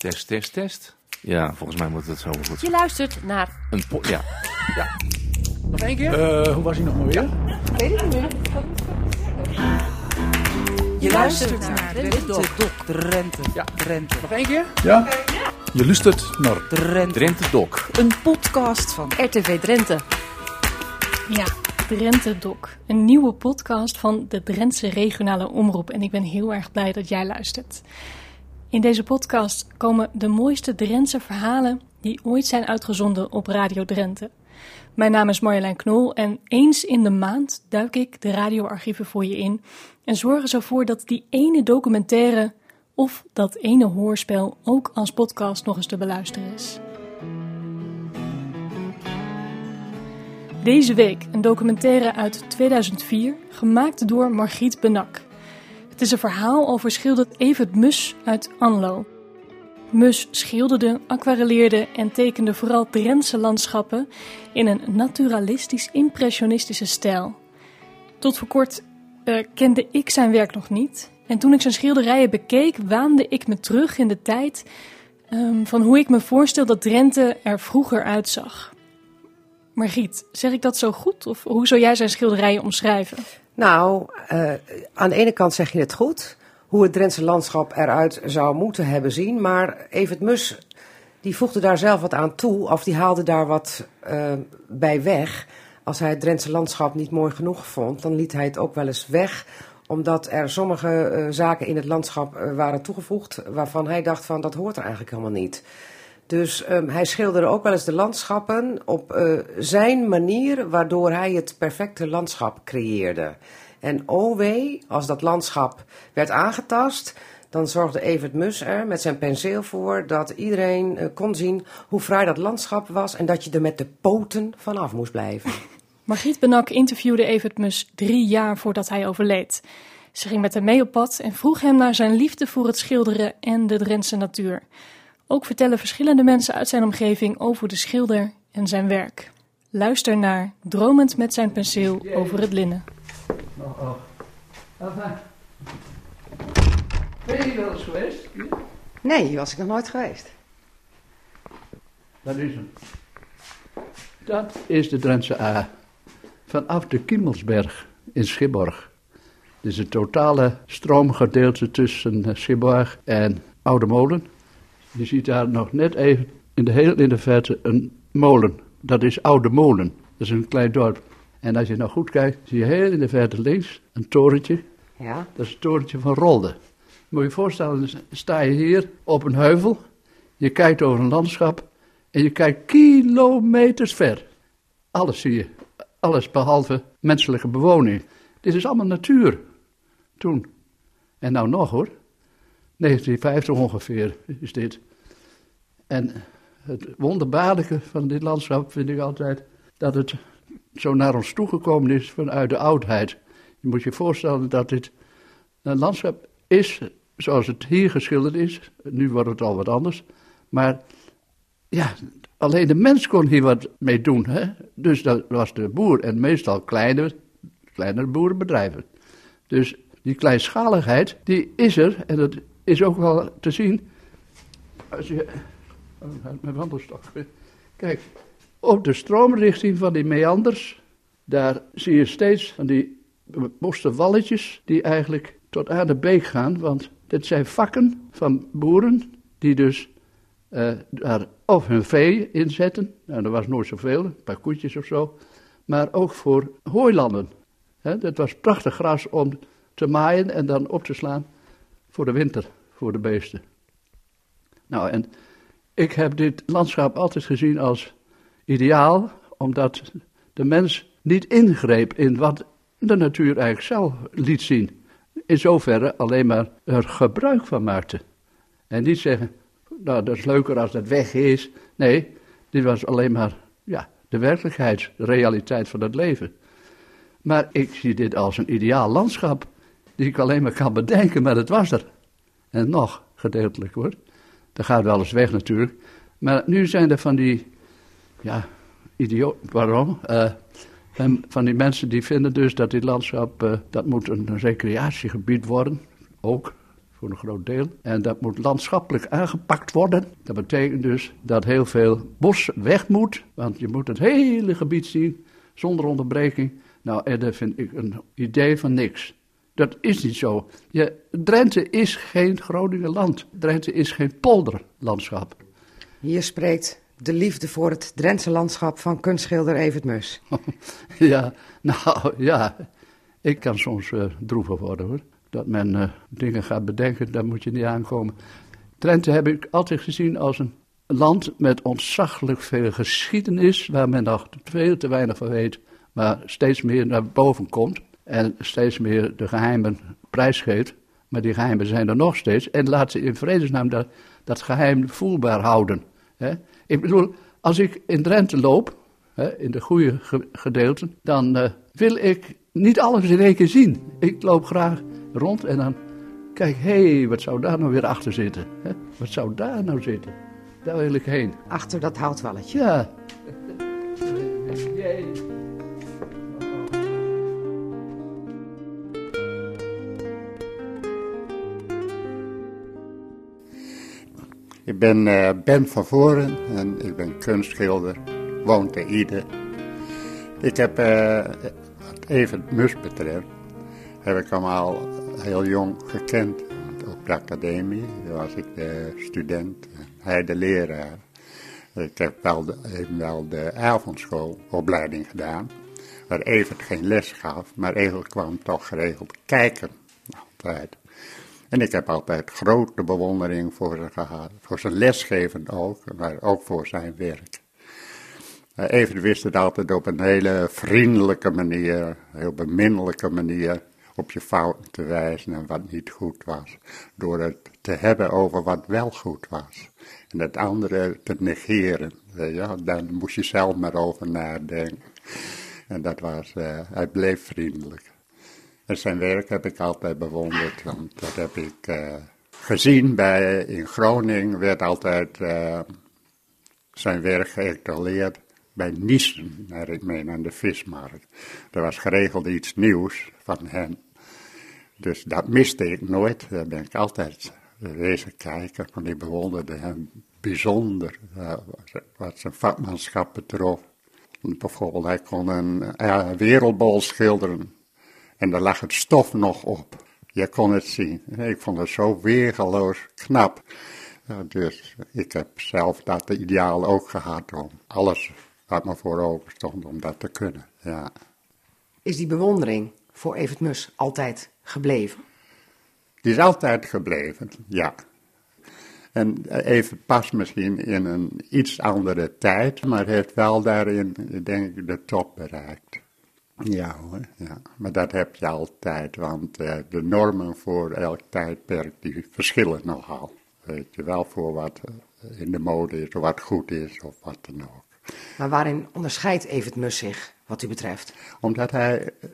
Test, test, test. Ja, volgens mij moet het zo goed. Je luistert naar. Een po- ja. ja. Nog één keer? Eh, hoe was hij nog maar weer? Je luistert naar de Dok. Dok, Drenthe. Ja. Drenthe. Nog één keer? Ja? Je luistert naar Drenthe. Drenthe Doc. Een podcast van RTV Drenthe. Ja, Drenthe Doc. Een nieuwe podcast van de Drentse regionale omroep. En ik ben heel erg blij dat jij luistert. In deze podcast komen de mooiste Drentse verhalen die ooit zijn uitgezonden op Radio Drenthe. Mijn naam is Marjolein Knol en eens in de maand duik ik de radioarchieven voor je in en zorg er zo voor dat die ene documentaire of dat ene hoorspel ook als podcast nog eens te beluisteren is. Deze week een documentaire uit 2004, gemaakt door Margriet Benak. Het is een verhaal over schilder Evert Mus uit Anlo. Mus schilderde, aquarelleerde en tekende vooral Drentse landschappen in een naturalistisch-impressionistische stijl. Tot voor kort eh, kende ik zijn werk nog niet. En toen ik zijn schilderijen bekeek, waande ik me terug in de tijd ehm, van hoe ik me voorstel dat Drenthe er vroeger uitzag. Margriet, zeg ik dat zo goed? Of hoe zou jij zijn schilderijen omschrijven? Nou, eh, aan de ene kant zeg je het goed, hoe het Drentse landschap eruit zou moeten hebben zien. Maar Evert Mus, die voegde daar zelf wat aan toe, of die haalde daar wat eh, bij weg. Als hij het Drentse landschap niet mooi genoeg vond, dan liet hij het ook wel eens weg. Omdat er sommige eh, zaken in het landschap waren toegevoegd, waarvan hij dacht van dat hoort er eigenlijk helemaal niet. Dus ehm, hij schilderde ook wel eens de landschappen op eh, zijn manier, waardoor hij het perfecte landschap creëerde. En oh wee, als dat landschap werd aangetast, dan zorgde Evert Mus er met zijn penseel voor dat iedereen eh, kon zien hoe fraai dat landschap was en dat je er met de poten vanaf moest blijven. Margriet Benak interviewde Evert Mus drie jaar voordat hij overleed. Ze ging met hem mee op pad en vroeg hem naar zijn liefde voor het schilderen en de Drentse natuur. Ook vertellen verschillende mensen uit zijn omgeving over de schilder en zijn werk. Luister naar Dromend met zijn penseel over het linnen. Ben je wel eens geweest? Nee, was ik nog nooit geweest. Dat is hem. Dat is de Drentse A. Vanaf de Kiemelsberg in Schipborg. Dit is het totale stroomgedeelte tussen Schipborg en Oude Molen. Je ziet daar nog net even in de heel in de verte een molen. Dat is Oude Molen. Dat is een klein dorp. En als je nou goed kijkt, zie je heel in de verte links een torentje. Ja, Dat is het torentje van Rolde. Moet je je voorstellen, sta je hier op een heuvel. Je kijkt over een landschap. En je kijkt kilometers ver. Alles zie je. Alles behalve menselijke bewoning. Dit is allemaal natuur. Toen. En nou nog hoor. 1950 ongeveer is dit. En het wonderbaarlijke van dit landschap vind ik altijd dat het zo naar ons toegekomen is vanuit de oudheid. Je moet je voorstellen dat dit een landschap is zoals het hier geschilderd is. Nu wordt het al wat anders. Maar ja, alleen de mens kon hier wat mee doen. Hè? Dus dat was de boer en meestal kleine, kleinere boerenbedrijven. Dus die kleinschaligheid, die is er en dat is ook wel te zien. Als je. Oh, mijn wandelstok. Kijk, op de stroomrichting van die meanders, daar zie je steeds van die beboste walletjes die eigenlijk tot aan de beek gaan. Want dit zijn vakken van boeren die dus eh, daar of hun vee inzetten. Nou, er was nooit zoveel, een paar koetjes of zo. Maar ook voor hooilanden. Dat was prachtig gras om te maaien en dan op te slaan voor de winter, voor de beesten. Nou, en ik heb dit landschap altijd gezien als ideaal, omdat de mens niet ingreep in wat de natuur eigenlijk zelf liet zien. In zoverre alleen maar er gebruik van maakte. En niet zeggen, nou dat is leuker als dat weg is. Nee, dit was alleen maar ja, de werkelijkheid, de realiteit van het leven. Maar ik zie dit als een ideaal landschap, die ik alleen maar kan bedenken, maar het was er. En nog, gedeeltelijk hoor. Dat gaat wel eens weg natuurlijk. Maar nu zijn er van die, ja, idioot, waarom? Eh, van die mensen die vinden dus dat dit landschap, eh, dat moet een recreatiegebied worden, ook voor een groot deel. En dat moet landschappelijk aangepakt worden. Dat betekent dus dat heel veel bos weg moet, want je moet het hele gebied zien zonder onderbreking. Nou, en dat vind ik een idee van niks. Dat is niet zo. Je, Drenthe is geen Groningen land. Drenthe is geen polderlandschap. Hier spreekt de liefde voor het Drentse landschap van kunstschilder Evert Mus. ja, nou ja, ik kan soms uh, droevig worden hoor. Dat men uh, dingen gaat bedenken, daar moet je niet aankomen. Drenthe heb ik altijd gezien als een land met ontzaglijk veel geschiedenis, waar men nog veel te weinig van weet, maar steeds meer naar boven komt en steeds meer de geheimen prijsgeeft. Maar die geheimen zijn er nog steeds en laat ze in vredesnaam dat, dat geheim voelbaar houden. Hè? Ik bedoel, als ik in Drenthe loop, hè, in de goede gedeelten, dan uh, wil ik niet alles in één keer zien. Ik loop graag rond en dan kijk, hé, hey, wat zou daar nou weer achter zitten? Hè? Wat zou daar nou zitten? Daar wil ik heen. Achter dat houtwalletje? Ja. Ik ben uh, Ben van Voren en ik ben kunstschilder, woon te Ide. Ik heb, wat even Mus betreft, heb ik hem al heel jong gekend. Op de academie was ik de student, hij de leraar. Ik heb wel de, wel de avondschoolopleiding gedaan, waar Evert geen les gaf, maar Evert kwam toch geregeld kijken. Altijd. En ik heb altijd grote bewondering voor hem gehad. Voor zijn lesgeven ook, maar ook voor zijn werk. Even wist het altijd op een hele vriendelijke manier, heel beminnelijke manier, op je fouten te wijzen en wat niet goed was. Door het te hebben over wat wel goed was. En het andere te negeren. Ja, daar moest je zelf maar over nadenken. En dat was, uh, hij bleef vriendelijk. En zijn werk heb ik altijd bewonderd, want dat heb ik uh, gezien bij, in Groningen, werd altijd uh, zijn werk geëtaleerd bij Niesen, naar ik meen, aan de vismarkt. Er was geregeld iets nieuws van hem. Dus dat miste ik nooit, daar ben ik altijd wezen kijken, want ik bewonderde hem bijzonder, uh, wat zijn vakmanschap betrof. Bijvoorbeeld, hij kon een wereldbol schilderen en daar lag het stof nog op. Je kon het zien. Ik vond het zo weergeloos knap. dus ik heb zelf dat ideaal ook gehad om alles wat me voor ogen stond om dat te kunnen. Ja. Is die bewondering voor Evert Mus altijd gebleven? Die is altijd gebleven, ja. En even pas misschien in een iets andere tijd, maar heeft wel daarin, denk ik, de top bereikt. Ja hoor, ja. maar dat heb je altijd, want uh, de normen voor elk tijdperk die verschillen nogal. Weet je wel, voor wat eh, in de mode is, of wat goed is, of wat dan ook. Maar waarin onderscheidt Evert Mus zich, wat u betreft? Omdat hij eh,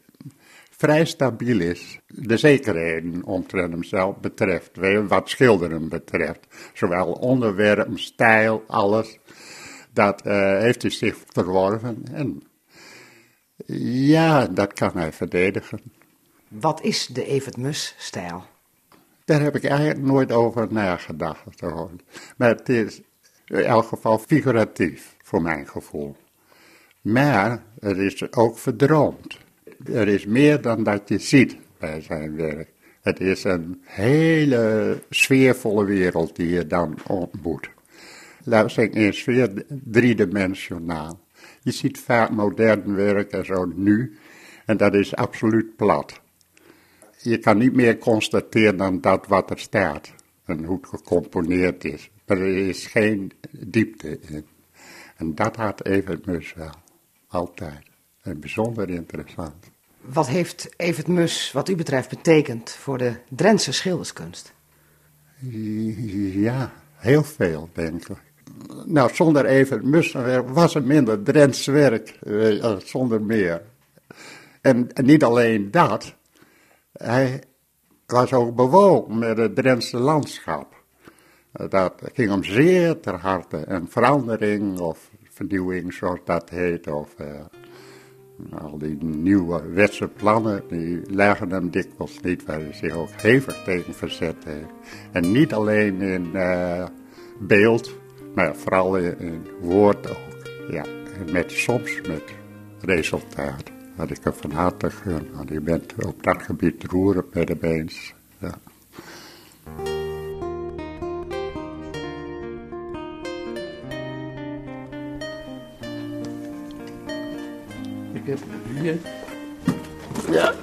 vrij stabiel is, de zekerheden omtrent hemzelf betreft, wat schilderen betreft. Zowel onderwerp, stijl, alles, dat uh, heeft hij zich verworven en ja, dat kan hij verdedigen. Wat is de Evert Mus-stijl? Daar heb ik eigenlijk nooit over nagedacht. Maar het is in elk geval figuratief, voor mijn gevoel. Maar het is ook verdroomd. Er is meer dan dat je ziet bij zijn werk. Het is een hele sfeervolle wereld die je dan ontmoet. Laten we zeggen, in sfeer driedimensionaal. Je ziet vaak modern werk en zo nu, en dat is absoluut plat. Je kan niet meer constateren dan dat wat er staat en hoe het gecomponeerd is. Maar er is geen diepte in. En dat had Evert Mus wel, altijd. En bijzonder interessant. Wat heeft Evert Mus, wat u betreft, betekend voor de Drentse schilderskunst? Ja, heel veel, denk ik nou, zonder even Mussenwerk was er minder Drents werk, eh, zonder meer. En, niet alleen dat, hij was ook bewogen met het Drentse landschap. Dat ging hem zeer ter harte. En verandering of vernieuwing, zoals dat heet. Of, Al die nieuwe wetse plannen, die leggen hem dikwijls niet, waar hij zich ook hevig tegen verzet heeft. En niet alleen in beeld, maar vooral in, in, woord ook. Ja, en met, soms met resultaat. Wat ik hem van harte gun, want je bent op dat gebied roerend bij de beens. Ja. Ik heb hier. Ja.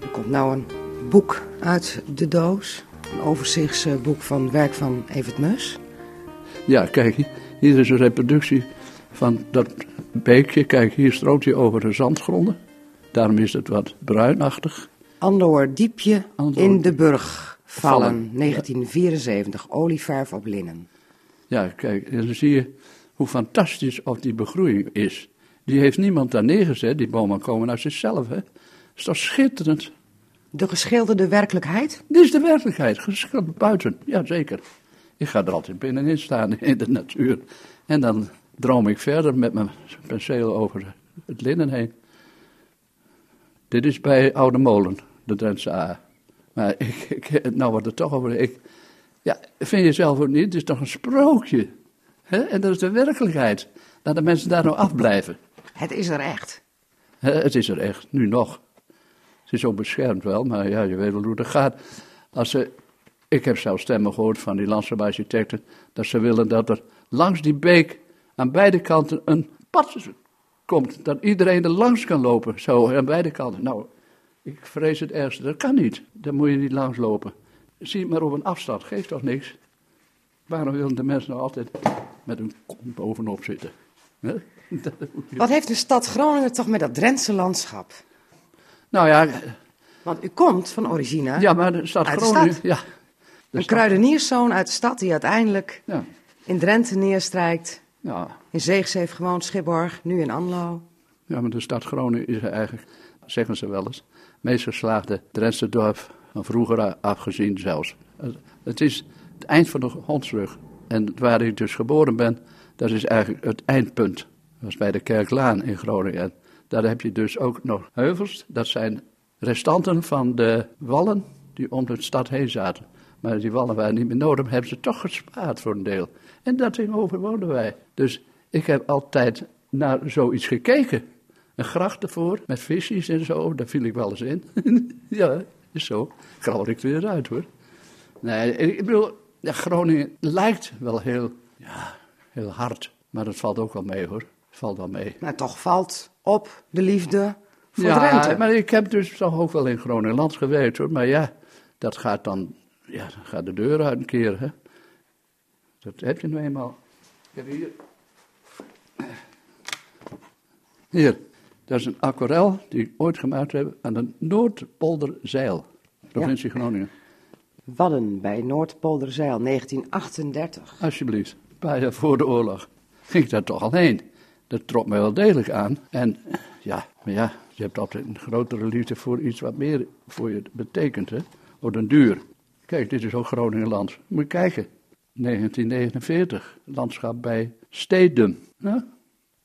Er komt nou een boek uit de doos. Een overzichtsboek van het werk van Evert Mus. Ja, kijk, hier is een reproductie van dat beekje. Kijk, hier stroomt hij over de zandgronden. Daarom is het wat bruinachtig. Andoor Diepje in de Burg vallen, Vallen, 1974. Olieverf op linnen. Ja, kijk, en dan zie je hoe fantastisch of die begroeiing is. Die heeft niemand daar neergezet, die bomen komen uit zichzelf, hè. is toch schitterend. De geschilderde werkelijkheid? Dit is de werkelijkheid, geschilderd buiten, ja zeker. Ik ga er altijd binnenin staan in de natuur. En dan droom ik verder met mijn penseel over het linnen heen. Dit is bij Oude Molen, de Drentse A. Maar ik, ik, nou wordt het toch over. Ik, ja, vind je zelf ook niet? Het is toch een sprookje? Hè? En dat is de werkelijkheid. Dat de mensen daar nou afblijven. Het is er echt. Het is er echt, nu nog. Het is ook beschermd wel, maar ja, je weet wel hoe dat gaat. Als ze, ik heb zelfs stemmen gehoord van die landschap-architecten, dat ze willen dat er langs die beek aan beide kanten een pad komt. Dat iedereen er langs kan lopen, zo aan beide kanten. Nou, ik vrees het ergste, dat kan niet. Daar moet je niet langs lopen. Zie maar op een afstand, geeft toch niks? Waarom willen de mensen nou altijd met hun kont bovenop zitten? Wat heeft de stad Groningen toch met dat Drentse landschap? Nou ja, Want u komt van origine. ja, maar de stad Uit de Groningen... stad. Ja, de een stad- kruidenierszoon uit de stad die uiteindelijk Ja, in Drenthe neerstrijkt. ja, In Zeegs heeft gewoond, Schipborg, nu in Anlo. ja, maar de stad Groningen is eigenlijk, zeggen ze wel eens, meest geslaagde Drentse dorp van vroeger afgezien zelfs. Het- Het is het eind van de hondsrug. En waar ik dus geboren ben, dat is eigenlijk het eindpunt. Dat was bij de Kerklaan in Groningen. Daar heb je dus ook nog heuvels. Dat zijn restanten van de wallen die om de stad heen zaten. Maar die wallen waren niet meer nodig, hebben ze toch gespaard voor een deel. En dat tegenover woonden wij. Dus ik heb altijd naar zoiets gekeken. Een gracht ervoor, met visjes en zo, daar viel ik wel eens in. ja, is zo. Krabbel ik weer uit hoor. Nee, ik bedoel, Groningen lijkt wel heel, ja, heel hard. Maar dat valt ook wel mee hoor. Valt wel mee. Maar toch valt op de liefde voor ja, Drenthe. maar ik heb dus toch ook wel in Groningen gewerkt hoor. Maar ja, dat gaat dan, ja, dan gaat de deur uit een keer hè. Dat heb je nou eenmaal. Ik heb hier. Hier, dat is een aquarel die ik ooit gemaakt heb aan de Noordpolderzeil, provincie Groningen. Wadden bij Noordpolderzeil, 1938. Alsjeblieft, een paar jaar voor de oorlog ging ik daar toch al heen. Dat trok mij wel degelijk aan. En ja, maar ja, je hebt altijd een grotere liefde voor iets wat meer voor je betekent, hè. Op den duur. Kijk, dit is ook Groningenland. Moet je kijken. 1949, landschap bij Stedum. Ja,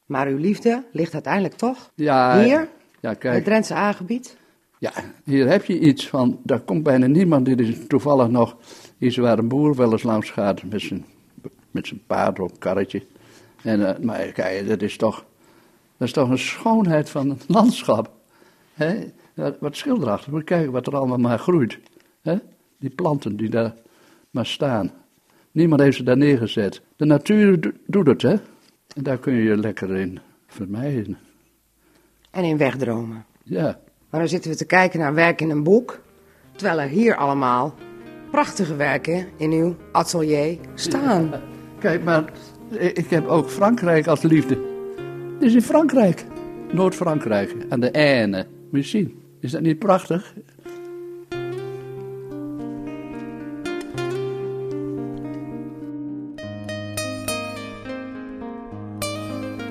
Maar uw liefde ligt uiteindelijk toch ja, hier, ja in het kijk. Drentse aangebied? Ja, hier heb je iets van, daar komt bijna niemand. Dit is toevallig nog iets waar een boer wel eens langs gaat met zijn, met zijn paard of karretje. En, eh, maar kijk, dat is toch, dat is toch een schoonheid van het landschap. Hè? Wat schilderachtig, moet kijken wat er allemaal maar groeit. Hè? Die planten die daar maar staan. Niemand heeft ze daar neergezet. De natuur do- doet het, hè. En daar kun je je lekker in vermijden. En in wegdromen. Ja. Maar dan zitten we te kijken naar werk in een boek. Terwijl er hier allemaal prachtige werken in uw atelier staan. Kijk, maar ik heb ook Frankrijk als liefde. Dit is in Frankrijk. Noord-Frankrijk, aan de je zien. Is dat niet prachtig?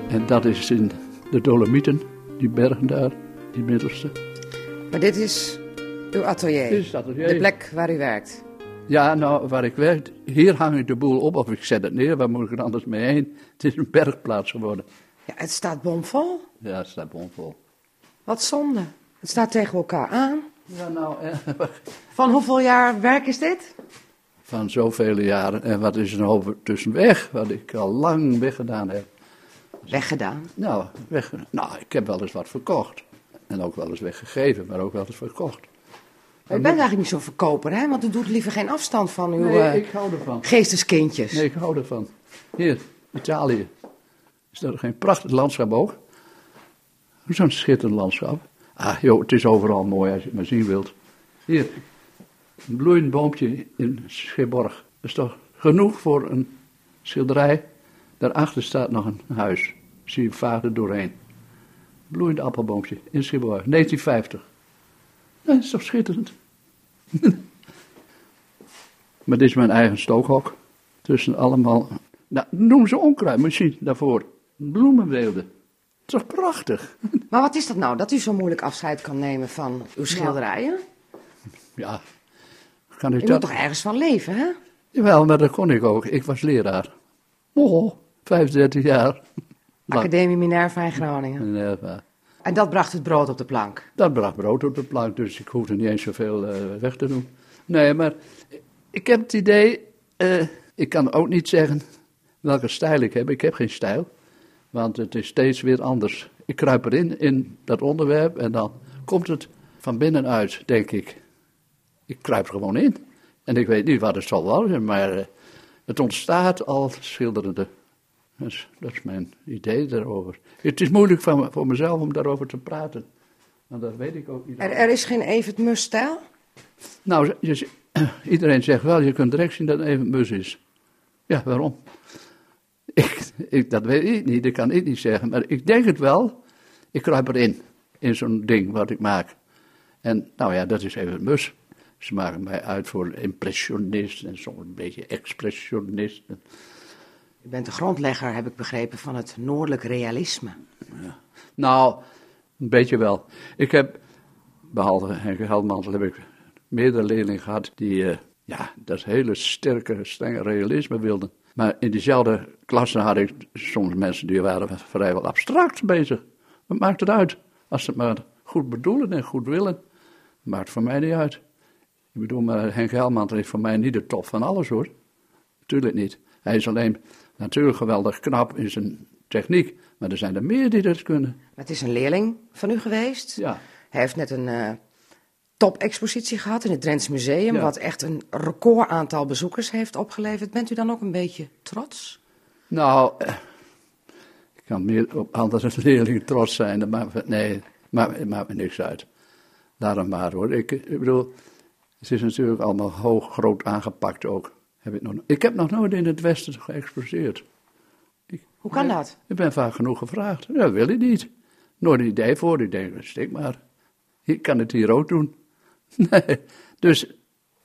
En dat is in de Dolomieten, die bergen daar, die middelste. Maar dit is uw atelier. Dit is het atelier. De plek waar u werkt. Ja, nou, waar ik werk, hier hang ik de boel op of ik zet het neer. Waar moet ik er anders mee heen? Het is een bergplaats geworden. Ja, het staat bomvol. Ja, het staat bomvol. Wat zonde. Het staat tegen elkaar aan. Ja, nou, eh, Van hoeveel jaar werk is dit? van zoveel jaren. En wat is er nou tussenweg, wat ik al lang weggedaan heb. Weggedaan. Nou, weg, nou, ik heb wel eens wat verkocht. En ook wel eens weggegeven, maar ook wel eens verkocht. Maar u bent eigenlijk niet zo'n verkoper, hè? Want u doet liever geen afstand van uw Nee, eh, ik hou ervan. geesteskindjes. Nee, ik hou ervan. Hier, Italië. Is dat geen prachtig landschap ook? Zo'n schitterend landschap. Ah, joh, het is overal mooi als je het maar zien wilt. Hier, een bloeiend boompje in Schipborg. Dat is toch genoeg voor een schilderij? Daarachter staat nog een huis. Zie je vaag er doorheen. Bloeiend appelboompje in Schipborg, 1950. Dat is toch schitterend? maar dit is mijn eigen stookhok. Tussen allemaal. Nou, noem ze onkruid, misschien daarvoor. Bloemenweelden. Het is toch prachtig? Maar wat is dat nou, dat u zo moeilijk afscheid kan nemen van uw schilderijen? Ja. Kan ik U moet dat? toch ergens van leven, hè? Jawel, maar dat kon ik ook. Ik was leraar. Oh, 35 jaar. Academie Minerva in Groningen. Minerva. En dat bracht het brood op de plank. Dat bracht brood op de plank, dus ik hoefde niet eens zoveel eh, weg te doen. Nee, maar ik heb het idee, eh, ik kan ook niet zeggen welke stijl ik heb. Ik heb geen stijl, want het is steeds weer anders. Ik kruip erin, in dat onderwerp, en dan komt het van binnenuit, denk ik. Ik kruip gewoon in. En ik weet niet wat het zal worden, maar eh, het ontstaat al schilderende. Dus dat is mijn idee daarover. Het is moeilijk voor, voor mezelf om daarover te praten. Want dat weet ik ook niet. Er, er is geen Evert Mus-stijl? Nou, je- iedereen zegt wel, je kunt direct zien dat het even mus is. Ja, waarom? Ik, ik, dat weet ik niet, dat kan ik niet zeggen. Maar ik denk het wel. Ik kruip erin, in zo'n ding wat ik maak. En nou ja, dat is even mus. Ze maken mij uit voor impressionist en soms een beetje expressionist. U bent de grondlegger, heb ik begrepen, van het noordelijk realisme. Nou, een beetje wel. Ik heb, behalve Henk Heldmantel, heb ik meerdere leerlingen gehad die, eh, ja, dat hele sterke, strenge realisme wilden. Maar in diezelfde klasse had ik soms mensen die waren vrijwel abstract bezig. Wat maakt het uit? Als ze het maar goed bedoelen en goed willen, maakt voor mij niet uit. Ik bedoel, maar Henk Helmantel is voor mij niet de top van alles hoor. Natuurlijk niet. Hij is alleen natuurlijk geweldig knap in zijn techniek. Maar er zijn er meer die dat kunnen. Maar het is een leerling van u geweest. Ja. Hij heeft net een eh top-expositie gehad in het Drents Museum, Ja. wat echt een record aantal bezoekers heeft opgeleverd. Bent u dan ook een beetje trots? Nou, eh, ik kan meer op andere leerlingen trots zijn. Nee, maakt, het maakt me niks uit. Hem maar hoor. Ik, ik bedoel, het is natuurlijk allemaal hoog, groot aangepakt ook. Heb ik, nog, ik heb nog nooit in het Westen geëxposeerd. Hoe kan dat? Ik ben vaak genoeg gevraagd. Dat wil ik niet. Nooit een idee voor. Ik denk, stik maar. Ik kan het hier ook doen. Nee. Dus in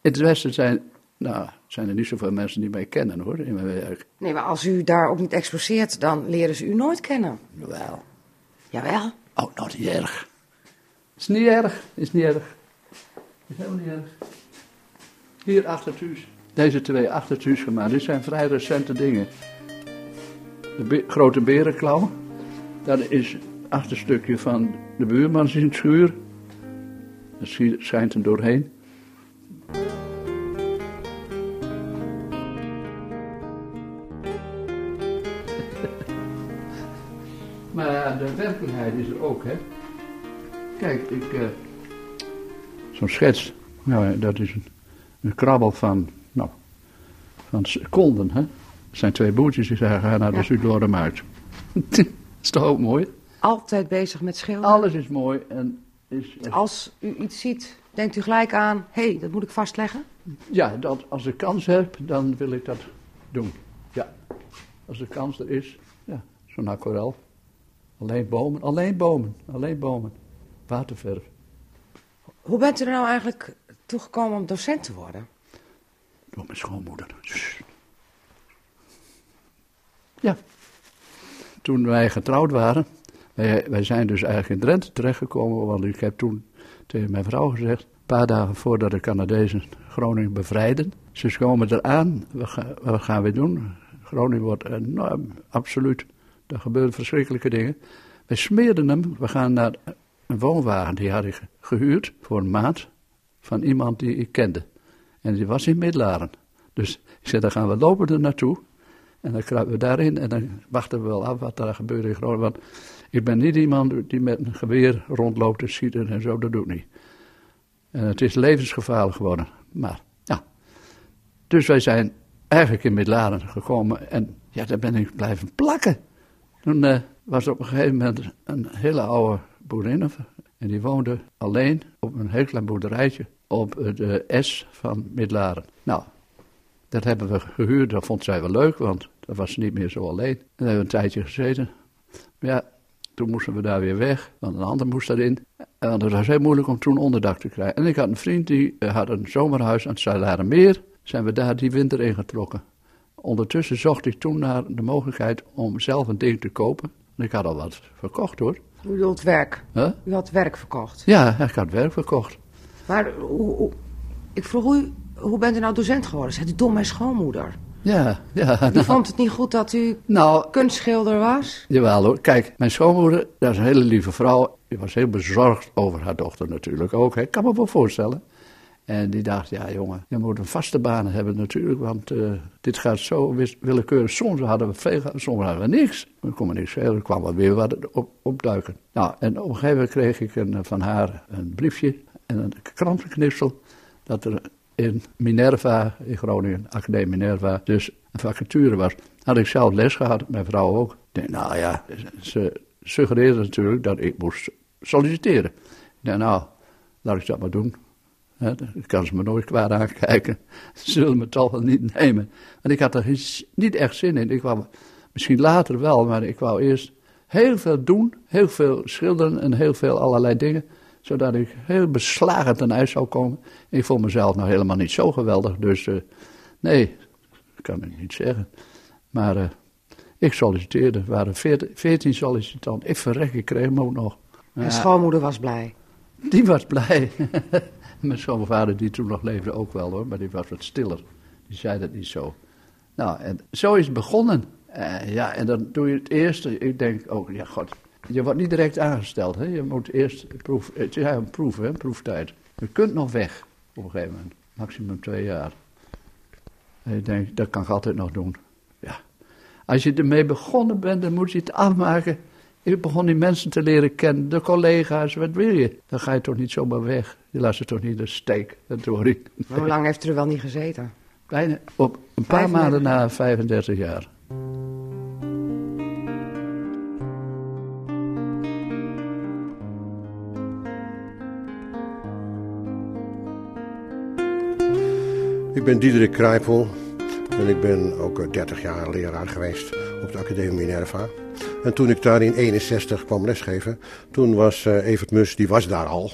het Westen zijn, nou, zijn er niet zoveel mensen die mij kennen hoor, in mijn werk. Nee, maar als u daar ook niet exposeert, dan leren ze u nooit kennen. Wel. Jawel. Oh, nou, niet erg. Is niet erg, is niet erg. Is helemaal niet erg. Hier achter thuis. Deze twee achter thuis gemaakt. Dit zijn vrij recente dingen. De grote berenklauw. Dat is het achterstukje van de buurman zijn schuur. Zie- schijnt er doorheen. Maar de werkelijkheid is er ook, hè. Kijk, ik... eh, Zo'n schets, nou, dat is een, een krabbel van, van seconden, hè. Er zijn twee boertjes die zeggen, ga naar de Ja. Zuidloordermarkt. is toch ook mooi? Altijd bezig met schilderen. Alles is mooi en is... is- Als u iets ziet, denkt u gelijk aan, hé, hey, dat moet ik vastleggen. Ja, dat, als ik kans heb, dan wil ik dat doen. Ja, als de kans er is, ja, zo'n aquarel. Alleen bomen, alleen bomen, alleen bomen. Waterverf. Hoe bent u er nou eigenlijk toegekomen om docent te worden? Door mijn schoonmoeder. Ja. Toen wij getrouwd waren, wij, zijn dus eigenlijk in Drenthe terechtgekomen, want ik heb toen tegen mijn vrouw gezegd, een paar dagen voordat de Canadezen Groningen bevrijden, ze komen eraan, wat, ga, wat gaan we doen? Groningen wordt enorm, absoluut Er gebeurden verschrikkelijke dingen. Wij smeerden hem. We gaan naar een woonwagen. Die had ik gehuurd voor een maand. Van iemand die ik kende. En die was in Middelaren. Dus ik zei, dan gaan we lopen er naartoe. En dan kruipen we daarin en dan wachten we wel af wat er gebeurt in Groningen. Want ik ben niet iemand die met een geweer rondloopt te schieten en zo, dat doe ik niet. En het is levensgevaarlijk geworden. Maar, ja. Dus wij zijn eigenlijk in Middelaren gekomen en ja, daar ben ik blijven plakken. Toen uh, was op een gegeven moment een hele oude boerin. En die woonde alleen op een heel klein boerderijtje op de S van Middelaren. Nou, dat hebben we gehuurd, dat vond zij wel leuk, want dat was niet meer zo alleen. En daar hebben we een tijdje gezeten. Maar ja, toen moesten we daar weer weg, want een ander moest erin. En het was heel moeilijk om toen onderdak te krijgen. En ik had een vriend die eh, had een zomerhuis aan het Zuilarenmeer. Zijn we daar die winter ingetrokken. Ondertussen zocht ik toen naar de mogelijkheid om zelf een ding te kopen. En ik had al wat verkocht hoor. U bedoelt werk? Huh? U had werk verkocht? Ja, ik had werk verkocht. Maar hoe, hoe, ik vroeg u, hoe bent u nou docent geworden? Zei u door mijn schoonmoeder. Ja, ja. U nou, vond het niet goed dat u nou, kunstschilder was? Jawel hoor. Kijk, mijn schoonmoeder, dat is een hele lieve vrouw. Die was heel bezorgd over haar dochter natuurlijk ook. Ik kan me wel voorstellen. En die dacht, ja jongen, je moet een vaste baan hebben natuurlijk, want uh, dit gaat zo willekeurig. Soms hadden we veel, soms hadden we niks. We konden niks schelen, er kwam wel weer wat op, opduiken. Nou, en op een gegeven moment kreeg ik een, van haar een briefje en een krantenknipsel dat er in Minerva, in Groningen, Academie Minerva, dus een vacature was. Had ik zelf les gehad, mijn vrouw ook. Denk, nou ja, ze suggereerde natuurlijk dat ik moest solliciteren. Ik nou, laat ik dat maar doen. Dan kan ze me nooit kwaad aankijken. Ze zullen me toch wel niet nemen. Want ik had er niet echt zin in. Ik wou, misschien later wel, maar ik wou eerst heel veel doen. Heel veel schilderen en heel veel allerlei dingen zodat ik heel beslagen ten ijs zou komen. Ik vond mezelf nog helemaal niet zo geweldig, dus uh, nee, dat kan ik niet zeggen. Maar uh, ik solliciteerde, er waren veertien sollicitanten. Ik verrek, ik kreeg hem ook nog. Mijn schoonmoeder was blij. Die was blij. Mijn schoonvader, die toen nog leefde, ook wel hoor, maar die was wat stiller. Die zei dat niet zo. Nou, en zo is het begonnen. Uh, ja, en dan doe je het eerste. Ik denk ook, oh, ja, god, je wordt niet direct aangesteld. Hè? Je moet eerst proef, het is een proef, hè? proeftijd. Je kunt nog weg op een gegeven moment. Maximum twee jaar. En je denkt, dat kan ik altijd nog doen. Ja. Als je ermee begonnen bent, dan moet je het afmaken. Ik begon die mensen te leren kennen, de collega's, wat wil je? Dan ga je toch niet zomaar weg. Je laat ze toch niet de steek, dat hoor ik. Hoe lang heeft u er wel niet gezeten? Bijna op een paar maanden na 35 jaar. Ik ben Diederik Kruipel en ik ben ook 30 jaar leraar geweest op de Academie Minerva. En toen ik daar in 61 kwam lesgeven, toen was uh, Evert Mus, die was daar al.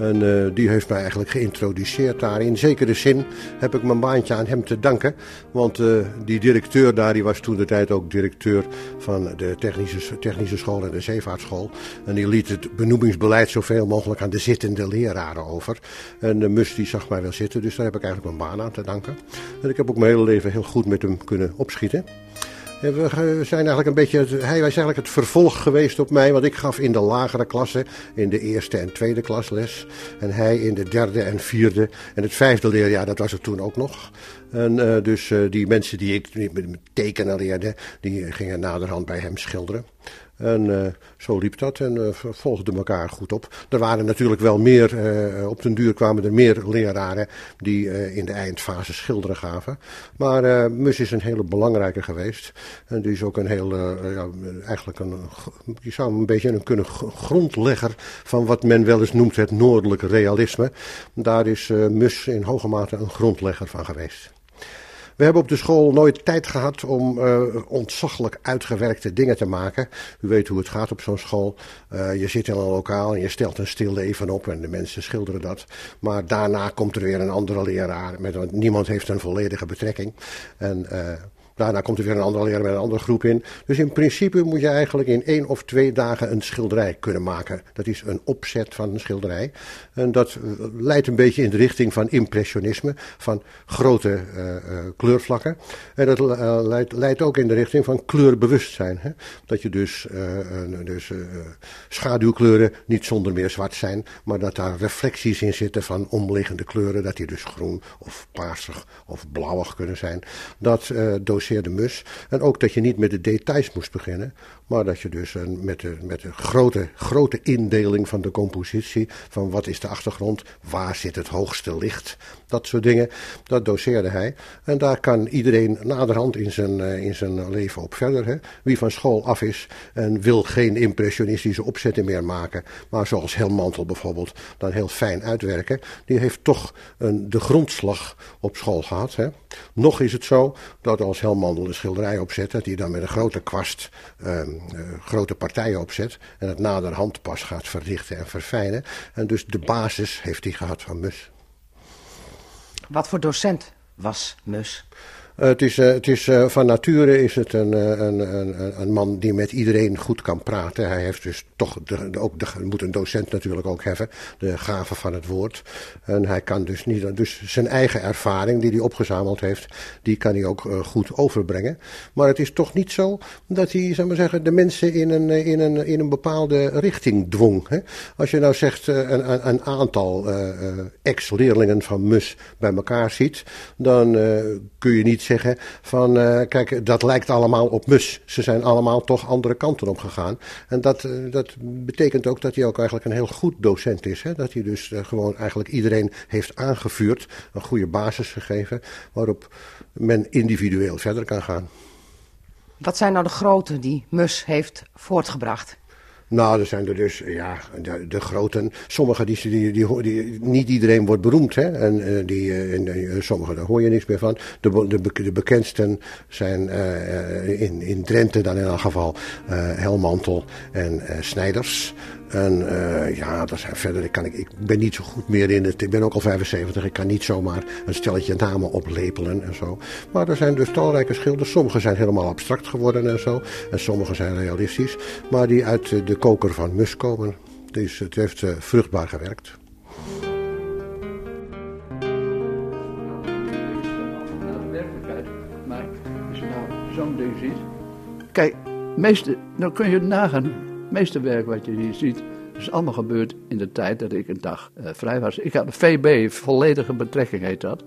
En uh, die heeft mij eigenlijk geïntroduceerd daar. In zekere zin heb ik mijn baantje aan hem te danken. Want uh, die directeur daar, die was toen de tijd ook directeur van de technische, technische school en de zeevaartschool. En die liet het benoemingsbeleid zoveel mogelijk aan de zittende leraren over. En de Mus die zag mij wel zitten, dus daar heb ik eigenlijk mijn baan aan te danken. En ik heb ook mijn hele leven heel goed met hem kunnen opschieten. We zijn eigenlijk een beetje, hij was eigenlijk het vervolg geweest op mij, want ik gaf in de lagere klasse, in de eerste en tweede klas les. En hij in de derde en vierde en het vijfde leerjaar, dat was er toen ook nog. En uh, dus uh, die mensen die ik met tekenen leerde, die gingen naderhand bij hem schilderen. En uh, zo liep dat en uh, volgden elkaar goed op. Er waren natuurlijk wel meer, uh, op den duur kwamen er meer leraren die in de eindfase schilderen gaven. Maar Mus is een hele belangrijke geweest. En die is ook een heel, ja, eigenlijk een, je zou een beetje een kunnen grondlegger van wat men wel eens noemt het noordelijke realisme. Daar is Mus in hoge mate een grondlegger van geweest. We hebben op de school nooit tijd gehad om uh, ontzaglijk uitgewerkte dingen te maken. U weet hoe het gaat op zo'n school. Uh, je zit in een lokaal en je stelt een stil leven op en de mensen schilderen dat. Maar daarna komt er weer een andere leraar. Met, want niemand heeft een volledige betrekking. En uh, Daarna komt er weer een andere leraar met een andere groep in. Dus in principe moet je eigenlijk in één of twee dagen een schilderij kunnen maken. Dat is een opzet van een schilderij. En dat eh, leidt een beetje in de richting van impressionisme, van grote uh, kleurvlakken. En dat leidt, leidt, ook in de richting van kleurbewustzijn. Hè? Dat je dus, dus schaduwkleuren niet zonder meer zwart zijn, maar dat daar reflecties in zitten van omliggende kleuren. Dat die dus groen of paarsig of blauwig kunnen zijn. Dat uh, doseerde Mus. En ook dat je niet met de details moest beginnen, maar dat je dus met, de, met de grote, grote indeling van de compositie, van wat is de achtergrond, waar zit het hoogste licht, dat soort dingen, dat doseerde hij. En daar kan iedereen naderhand in zijn, uh, in zijn leven op verder. Hè. Wie van school af is en wil geen impressionistische opzetten meer maken, maar zoals Helmantel bijvoorbeeld, dan heel fijn uitwerken, die heeft toch een, de grondslag op school gehad. Hè. Nog is het zo dat als Helmantel een schilderij opzet, dat hij dan met een grote kwast uh, grote partijen opzet en het naderhand pas gaat verdichten en verfijnen. En dus de basis heeft hij gehad van Mus. Wat voor docent was Mus? Het is, uh, het is uh, van nature is het een, een, een, een, man die met iedereen goed kan praten. Hij heeft dus toch, ook de, moet een docent natuurlijk ook hebben, de gave van het woord. En hij kan dus niet, dus zijn eigen ervaring die hij opgezameld heeft, die kan hij ook goed overbrengen. Maar het is toch niet zo dat hij, zeg maar zeggen, de mensen in een, in een, in een bepaalde richting dwong. Hè? Als je nou zegt een, een aantal ex-leerlingen van MUS bij elkaar ziet, dan kun je niet zeggen van, uh, kijk, dat lijkt allemaal op mus. Ze zijn allemaal toch andere kanten op gegaan. En dat, uh, dat betekent ook dat hij ook eigenlijk een heel goed docent is. Hè? Dat hij dus uh, gewoon eigenlijk iedereen heeft aangevuurd, een goede basis gegeven, waarop men individueel verder kan gaan. Wat zijn nou de grote die Mus heeft voortgebracht? Nou, er zijn er dus, ja, de, de groten. Sommige, die, die, die, niet iedereen wordt beroemd, hè. En uh, die, uh, en, uh, sommige, daar hoor je niks meer van. De, de, de bekendsten zijn in, in Drenthe dan in elk geval Helmantel en Snijders. En uh, ja, dat zijn verder, ik, kan, ik, ik ben niet zo goed meer in het. Ik ben ook al 75, ik kan niet zomaar een stelletje namen oplepelen en zo. Maar er zijn dus talrijke schilders. Sommige zijn helemaal abstract geworden en zo. En sommige zijn realistisch. Maar die uit de koker van Mus komen. Dus het heeft uh, vruchtbaar gewerkt. Maar als je nou zo'n ding ziet. Kijk, meeste, dan kun je nagaan het meeste werk wat je hier ziet, is allemaal gebeurd in de tijd dat ik een dag uh, vrij was. Ik had een VB, volledige betrekking heet dat.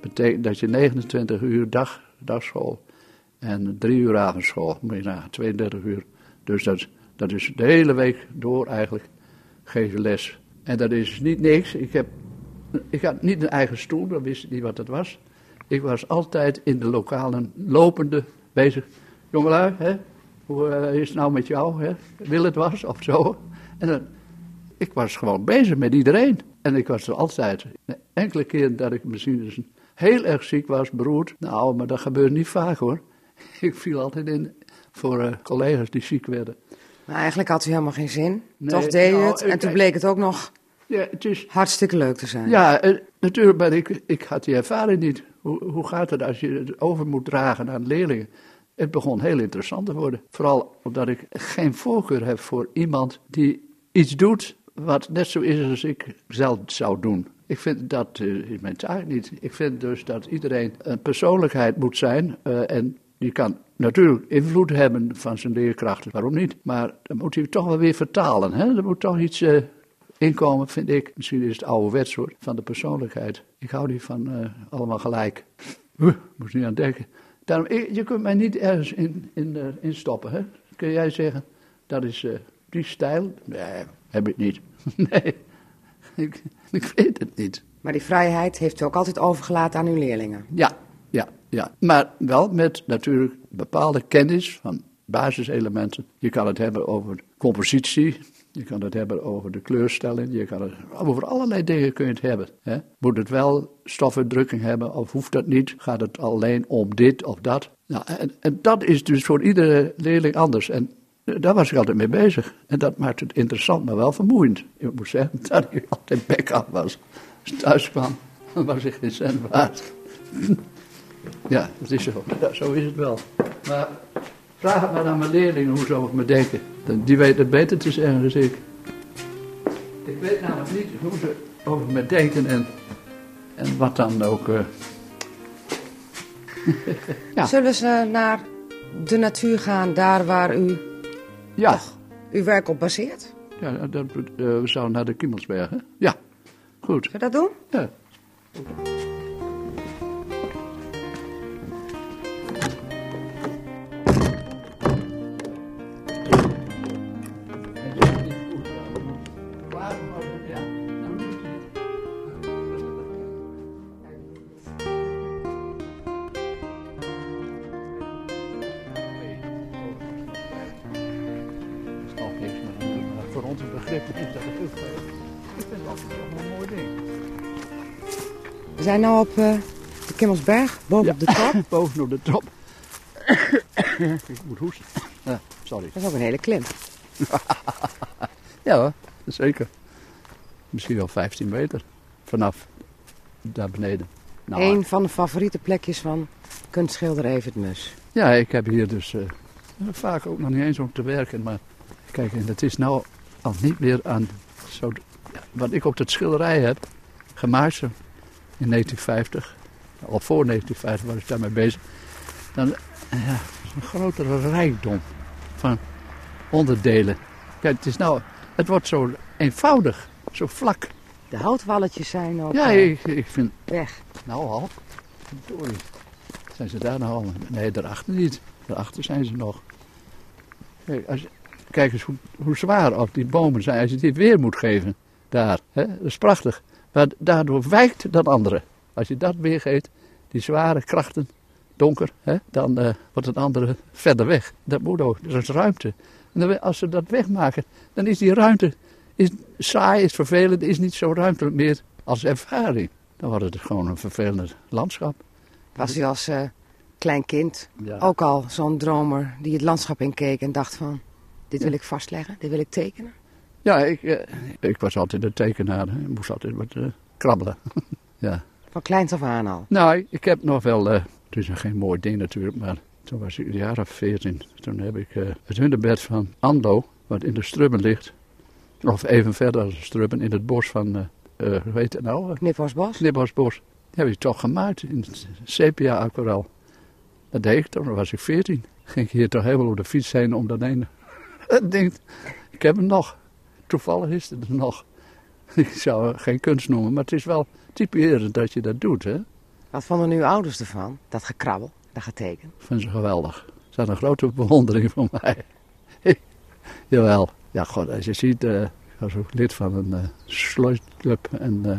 Betekent dat je 29 uur dag, dagschool en 3 uur avondschool, moet je nagaan, 32 uur. Dus dat, dat is de hele week door eigenlijk geven les. En dat is niet niks. Ik, heb, ik had niet een eigen stoel, dan wist ik niet wat dat was. Ik was altijd in de lokalen lopende bezig. Jongelui, hè, hoe uh, is het nou met jou? Hè? Wil het was of zo? En dan, ik was gewoon bezig met iedereen. En ik was er altijd. Enkele keer dat ik misschien dus heel erg ziek was, beroerd. Nou, maar dat gebeurt niet vaak hoor. Ik viel altijd in voor uh, collega's die ziek werden. Maar eigenlijk had u helemaal geen zin. Nee, Toch deed nou, het. En toen bleek het ook nog ja, het is, hartstikke leuk te zijn. Ja, uh, natuurlijk, maar ik, ik had die ervaring niet. Hoe, hoe gaat het als je het over moet dragen aan leerlingen? Het begon heel interessant te worden. Vooral omdat ik geen voorkeur heb voor iemand die iets doet wat net zo is als ik zelf zou doen. Ik vind dat uh, is mijn taak niet. Ik vind dus dat iedereen een persoonlijkheid moet zijn uh, en die kan natuurlijk invloed hebben van zijn leerkrachten, waarom niet? Maar dan moet hij toch wel weer vertalen. Hè? Er moet toch iets uh, inkomen, vind ik. Misschien is het ouderwets hoor, van de persoonlijkheid. Ik hou niet van allemaal gelijk. Moet niet aan denken. Daarom, je kunt mij niet ergens in, in, uh, in stoppen. Hè? Kun jij zeggen, dat is uh, die stijl? Nee, heb ik niet. nee, ik, ik weet het niet. Maar die vrijheid heeft u ook altijd overgelaten aan uw leerlingen? Ja, ja, ja. Maar wel met natuurlijk bepaalde kennis van basiselementen. Je kan het hebben over compositie, je kan het hebben over de kleurstelling, je kan het, over allerlei dingen kun je het hebben. Hè? Moet het wel stofuitdrukking hebben of hoeft dat niet? Gaat het alleen om dit of dat? Nou, en, dat is dus voor iedere leerling anders. En daar was ik altijd mee bezig. En dat maakt het interessant, maar wel vermoeiend. Ik moet zeggen dat ik altijd back-up was. Als ik thuis kwam, was ik geen cent waard. Ja, dat is zo. Zo is het wel. Maar vraag het maar aan mijn leerlingen hoe ze over me denken. Die weten het beter te zeggen dan ik. Ik weet namelijk niet hoe ze over me denken en, en wat dan ook. eh, Ja. Zullen ze naar de natuur gaan, daar waar u ja, uw werk op baseert? ja dat, eh, we zouden naar de Kimmelsbergen. Ja, goed. Zullen we dat doen? Ja. Zijn nu op eh, de Kimmelsberg, boven Ja. op de top. Boven op de top. ik moet hoesten. Ja, sorry. Dat is ook een hele klim. Ja hoor, zeker. Misschien wel 15 meter vanaf daar beneden. Nou, Een van de favoriete plekjes van kunstschilder Evert Mus. Ja, ik heb hier dus eh, vaak ook nog niet eens om te werken. Maar kijk, en het is nou al niet meer aan zo, ja, wat ik op dat schilderij heb gemaakt in 1950. Al voor 1950 was ik daarmee bezig. Dan eh, ja, een grotere rijkdom van onderdelen. Kijk, het is nou, het wordt zo eenvoudig, zo vlak. De houtwalletjes zijn ook Ja, eh, ik, ik vind, weg. nou al, verdorie. Zijn ze daar nou al? Nee, daarachter niet. Daarachter zijn ze nog. Kijk, als je- kijk eens hoe, hoe zwaar ook die bomen zijn als je dit weer moet geven. Daar, hè? dat is prachtig. Maar daardoor wijkt dat andere. Als je dat weergeeft, die zware krachten, donker, hè? dan eh, wordt het andere verder weg. Dat moet ook, er is ruimte. En dan, als ze dat wegmaken, dan is die ruimte is saai, is vervelend, is niet zo ruimtelijk meer als ervaring. Dan wordt het gewoon een vervelend landschap. Was u als eh, klein kind Ja. ook al zo'n dromer die het landschap inkeek en dacht van... Dit wil ik vastleggen, dit wil ik tekenen. Ja, ik, eh, ik was altijd een tekenaar. Ik moest altijd wat eh, krabbelen. ja. Van kleins af aan al. Nou, ik heb nog wel... eh, het is nog geen mooi ding natuurlijk, maar toen was ik een jaar of veertien. Toen heb ik het hunebed van Ando, wat in de Strubben ligt. Of even verder als de Strubben, in het bos van... hoe heet het nou? Knippersbos. Die heb ik toch gemaakt in sepia aquarel. Dat deed ik toen, was ik veertien. Ging ik hier toch helemaal op de fiets heen om dat ene ding. Ik heb hem nog. Toevallig is het er nog. Ik zou het geen kunst noemen, maar het is wel typerend dat je dat doet. Hè? Wat vonden uw ouders ervan? Dat gekrabbel, dat getekend. Ik vind ze geweldig. Ze hadden een grote bewondering voor mij. Jawel. Ja, god, als je ziet, eh, ik was ook lid van een uh, en eh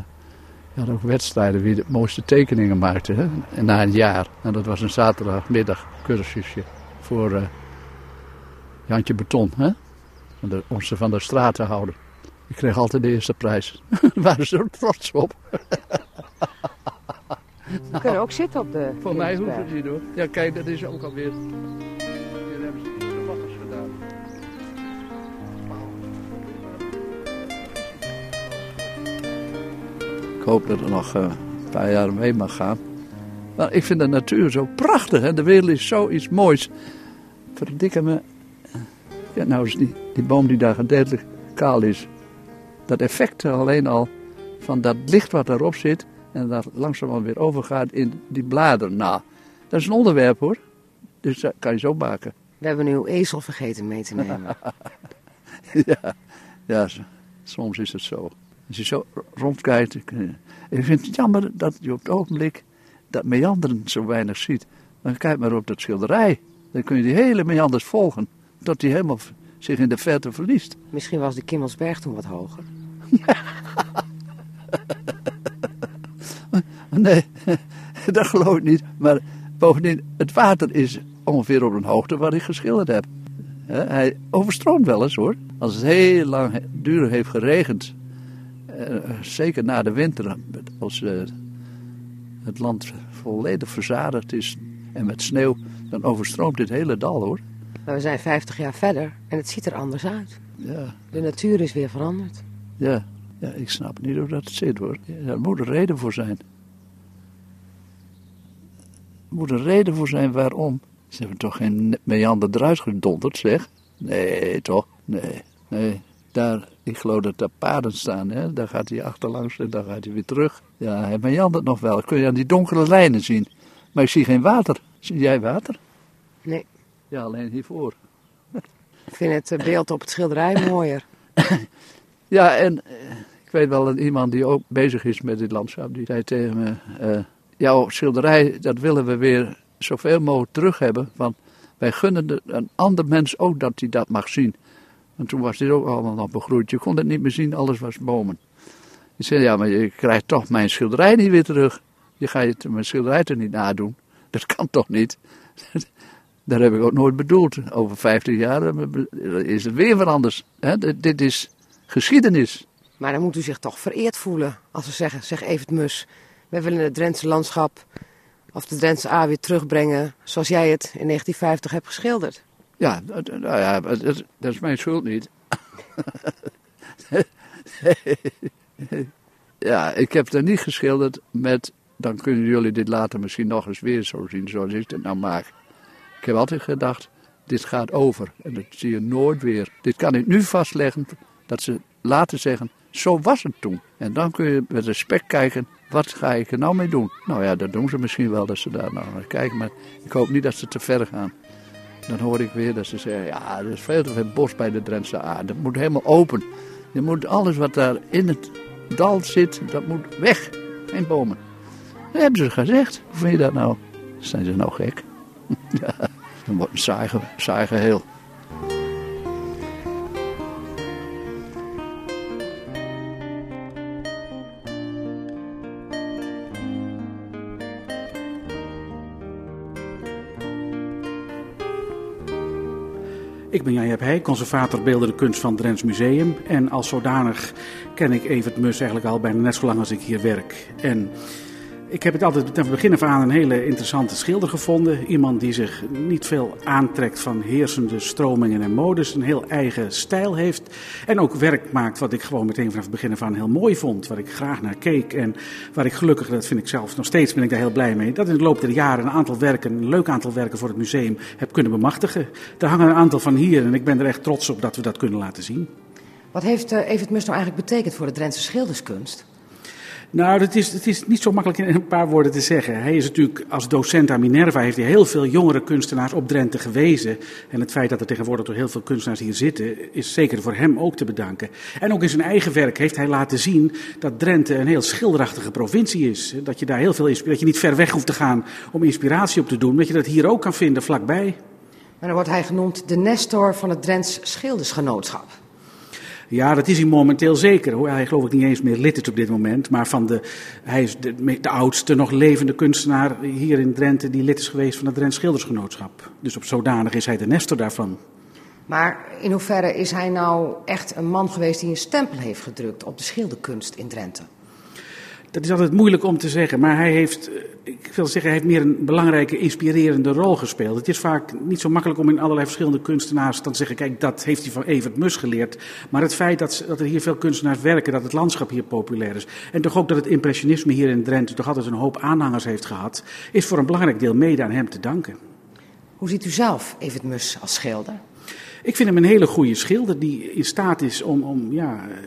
je had ook wedstrijden wie de mooiste tekeningen maakte. Hè? En na een jaar. En dat was een zaterdagmiddag cursusje voor eh, Jantje Beton. Hè? De, om ze van de straat te houden. Ik kreeg altijd de eerste prijs. Daar waren ze trots op. We kunnen ook zitten op de Voor mij hoeft Kimmelsberg. het niet hoor. Ja, kijk, dat is ook alweer. Hier hebben ze iets gedaan. Ik hoop dat er nog eh, een paar jaar mee mag gaan. Maar ik vind de natuur zo prachtig en de wereld is zoiets moois. Verdikke me. Ja, nou is die, die boom die daar gedeeltelijk kaal is. Dat effect alleen al van dat licht wat erop zit en dat langzaam weer overgaat in die bladeren. Nou, dat is een onderwerp hoor. Dus dat kan je zo maken. We hebben uw ezel vergeten mee te nemen. ja, ja, soms is het zo. Als je zo rondkijkt. Ik, eh, ik vind het jammer dat je op het ogenblik dat meanderen zo weinig ziet. Dan kijk maar op dat schilderij. Dan kun je die hele meanders volgen. Tot die helemaal zich in de verte verliest. Misschien was de Kimmelsberg toen wat hoger. Nee, dat geloof ik niet. Maar bovendien, het water is ongeveer op een hoogte waar ik geschilderd heb. Hij overstroomt wel eens hoor. Als het heel lang duur heeft geregend, eh, zeker na de winter, als eh, het land volledig verzadigd is en met sneeuw, dan overstroomt dit hele dal hoor. Maar we zijn 50 jaar verder en het ziet er anders uit. Ja, De natuur is weer veranderd. ja, ja ik snap niet hoe dat zit hoor. Daar moet een reden voor zijn. moet een reden voor zijn waarom. Ze hebben toch geen meander eruit gedonderd, zeg? Nee, toch? Nee, nee. Daar, ik geloof dat daar paden staan, hè? Daar gaat hij achterlangs en dan gaat hij weer terug. Ja, hij meandert nog wel. Kun je aan die donkere lijnen zien. Maar ik zie geen water. Zie jij water? Nee. Ja, alleen hiervoor. Ik vind het eh, beeld op het schilderij mooier. Ja, en eh, ik weet wel dat iemand die ook bezig is met dit landschap, die zei tegen me, eh, jouw schilderij, dat willen we weer zoveel mogelijk terug hebben, want wij gunnen de, een ander mens ook dat hij dat mag zien. Want toen was dit ook allemaal nog begroeid, je kon het niet meer zien, alles was bomen. Ik zei, ja, maar je krijgt toch mijn schilderij niet weer terug. Je gaat je mijn schilderij toch niet nadoen? Dat kan toch niet? Dat heb ik ook nooit bedoeld. Over 15 jaar eh, is het weer veranderd. Hè? Dit- is geschiedenis. Maar dan moet u zich toch vereerd voelen als we zeggen, zeg Evert Mus, wij willen het Drentse landschap of de Drentse A weer terugbrengen zoals jij het in 1950 hebt geschilderd. Ja, dat, nou ja, dat, dat is mijn schuld niet. ja, ik heb het niet geschilderd met. Dan kunnen jullie dit later misschien nog eens weer zo zien zoals ik het nou maak. Ik heb altijd gedacht, dit gaat over. En dat zie je nooit weer. Dit kan ik nu vastleggen, dat ze later zeggen, zo was het toen. En dan kun je met respect kijken, wat ga ik er nou mee doen? Nou ja, dat doen ze misschien wel, dat ze daar nou naar kijken. Maar ik hoop niet dat ze te ver gaan. Dan hoor ik weer dat ze zeggen, ja, er is veel te veel bos bij de Drentse A. Dat moet helemaal open. Je moet alles wat daar in het dal zit, dat moet weg. Geen bomen. Dat hebben ze gezegd. Hoe vind je dat nou? Zijn ze nou gek? ja, dan wordt een saai. Ik ben Jan Jep Heij, conservator beeldende kunst van Drents Museum. En als zodanig ken ik Evert Mus eigenlijk al bijna net zo lang als ik hier werk. En ik heb het altijd van begin af aan een hele interessante schilder gevonden. Iemand die zich niet veel aantrekt van heersende stromingen en modes. Een heel eigen stijl heeft. En ook werk maakt wat ik gewoon meteen vanaf het begin af aan heel mooi vond. Waar ik graag naar keek. En waar ik gelukkig, dat vind ik zelf nog steeds, ben ik daar heel blij mee. Dat in de loop der jaren een aantal werken, een leuk aantal werken voor het museum heb kunnen bemachtigen. Er hangen een aantal van hier en ik ben er echt trots op dat we dat kunnen laten zien. Wat heeft eh, Evert Mus nou eigenlijk betekend voor de Drentse schilderskunst? Nou, dat is, is niet zo makkelijk in een paar woorden te zeggen. Hij is natuurlijk als docent aan Minerva, heeft hij heel veel jongere kunstenaars op Drenthe gewezen. En het feit dat er tegenwoordig toch heel veel kunstenaars hier zitten, is zeker voor hem ook te bedanken. En ook in zijn eigen werk heeft hij laten zien dat Drenthe een heel schilderachtige provincie is. Dat je daar heel veel insp- dat je niet ver weg hoeft te gaan om inspiratie op te doen, dat je dat hier ook kan vinden vlakbij. Maar dan wordt hij genoemd de Nestor van het Drents Schildersgenootschap. Ja, dat is hij momenteel zeker. Hoor. Hij geloof ik niet eens meer lid is op dit moment. Maar van de, hij is de, oudste nog levende kunstenaar hier in Drenthe die lid is geweest van het Drents Schildersgenootschap. Dus op zodanig is hij de nestor daarvan. Maar in hoeverre is hij nou echt een man geweest die een stempel heeft gedrukt op de schilderkunst in Drenthe? Dat is altijd moeilijk om te zeggen, maar hij heeft, eh, ik wil zeggen, hij heeft meer een belangrijke, inspirerende rol gespeeld. Het is vaak niet zo makkelijk om in allerlei verschillende kunstenaars dan te zeggen, kijk, dat heeft hij van Evert Mus geleerd. Maar het feit dat, dat er hier veel kunstenaars werken, dat het landschap hier populair is. En toch ook dat het impressionisme hier in Drenthe toch altijd een hoop aanhangers heeft gehad, is voor een belangrijk deel mede aan hem te danken. Hoe ziet u zelf Evert Mus als schilder? Ik vind hem een hele goede schilder die in staat is om, om ja, eh,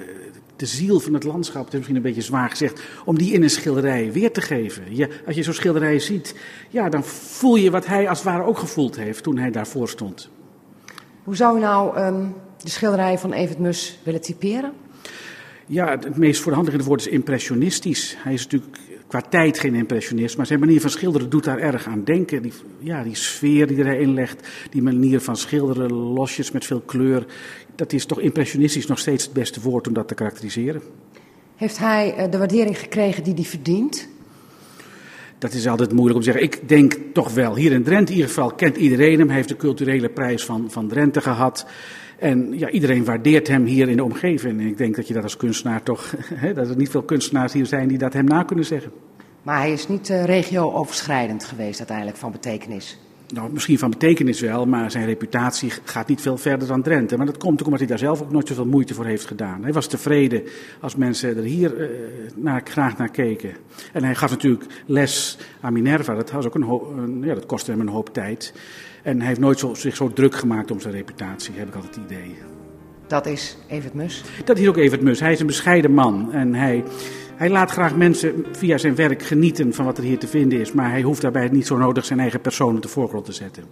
de ziel van het landschap, het is misschien een beetje zwaar gezegd, om die in een schilderij weer te geven. Je, als je zo'n schilderij ziet, ja, dan voel je wat hij als het ware ook gevoeld heeft toen hij daarvoor stond. Hoe zou u nou ehm, de schilderijen van Evert Mus willen typeren? Ja, het meest voor de hand woord is impressionistisch. Hij is natuurlijk qua tijd geen impressionist, maar zijn manier van schilderen doet daar erg aan denken. Die, ja, die sfeer die hij erin legt, die manier van schilderen, losjes met veel kleur. Dat is toch impressionistisch nog steeds het beste woord om dat te karakteriseren. Heeft hij eh, de waardering gekregen die hij verdient? Dat is altijd moeilijk om te zeggen. Ik denk toch wel. Hier in Drenthe in ieder geval kent iedereen hem. Hij heeft de culturele prijs van, van Drenthe gehad. En ja, iedereen waardeert hem hier in de omgeving. En ik denk dat je dat als kunstenaar toch... Hè, dat er niet veel kunstenaars hier zijn die dat hem na kunnen zeggen. Maar hij is niet eh, regio-overschrijdend geweest uiteindelijk van betekenis. Nou, misschien van betekenis wel, maar zijn reputatie gaat niet veel verder dan Drenthe. Maar dat komt ook omdat hij daar zelf ook nooit zoveel moeite voor heeft gedaan. Hij was tevreden als mensen er hier uh, naar, graag naar keken. En hij gaf natuurlijk les aan Minerva. Dat, was ook een, een ja, dat kostte hem een hoop tijd. En hij heeft nooit zo, zich zo druk gemaakt om zijn reputatie, heb ik altijd het idee. Dat is Evert Mus? Dat is ook Evert Mus. Hij is een bescheiden man. En hij, hij laat graag mensen via zijn werk genieten van wat er hier te vinden is. Maar hij hoeft daarbij niet zo nodig zijn eigen persoon op de voorgrond te zetten.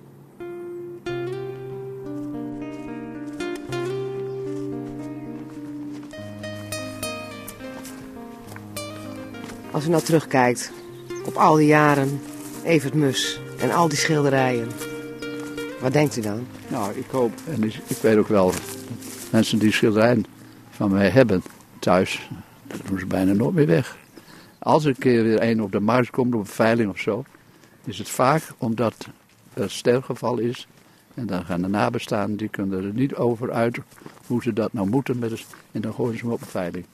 Als u nou terugkijkt op al die jaren Evert Mus en al die schilderijen. Wat denkt u dan? Nou, ik hoop, en ik weet ook wel, mensen die schilderijen van mij hebben thuis, dat doen ze bijna nooit meer weg. Als er een keer weer een op de markt komt, op een veiling of zo, is het vaak omdat er sterfgeval is. En dan gaan de nabestaanden, die kunnen er niet over uit hoe ze dat nou moeten. Met en dan gooien ze hem op een veiling.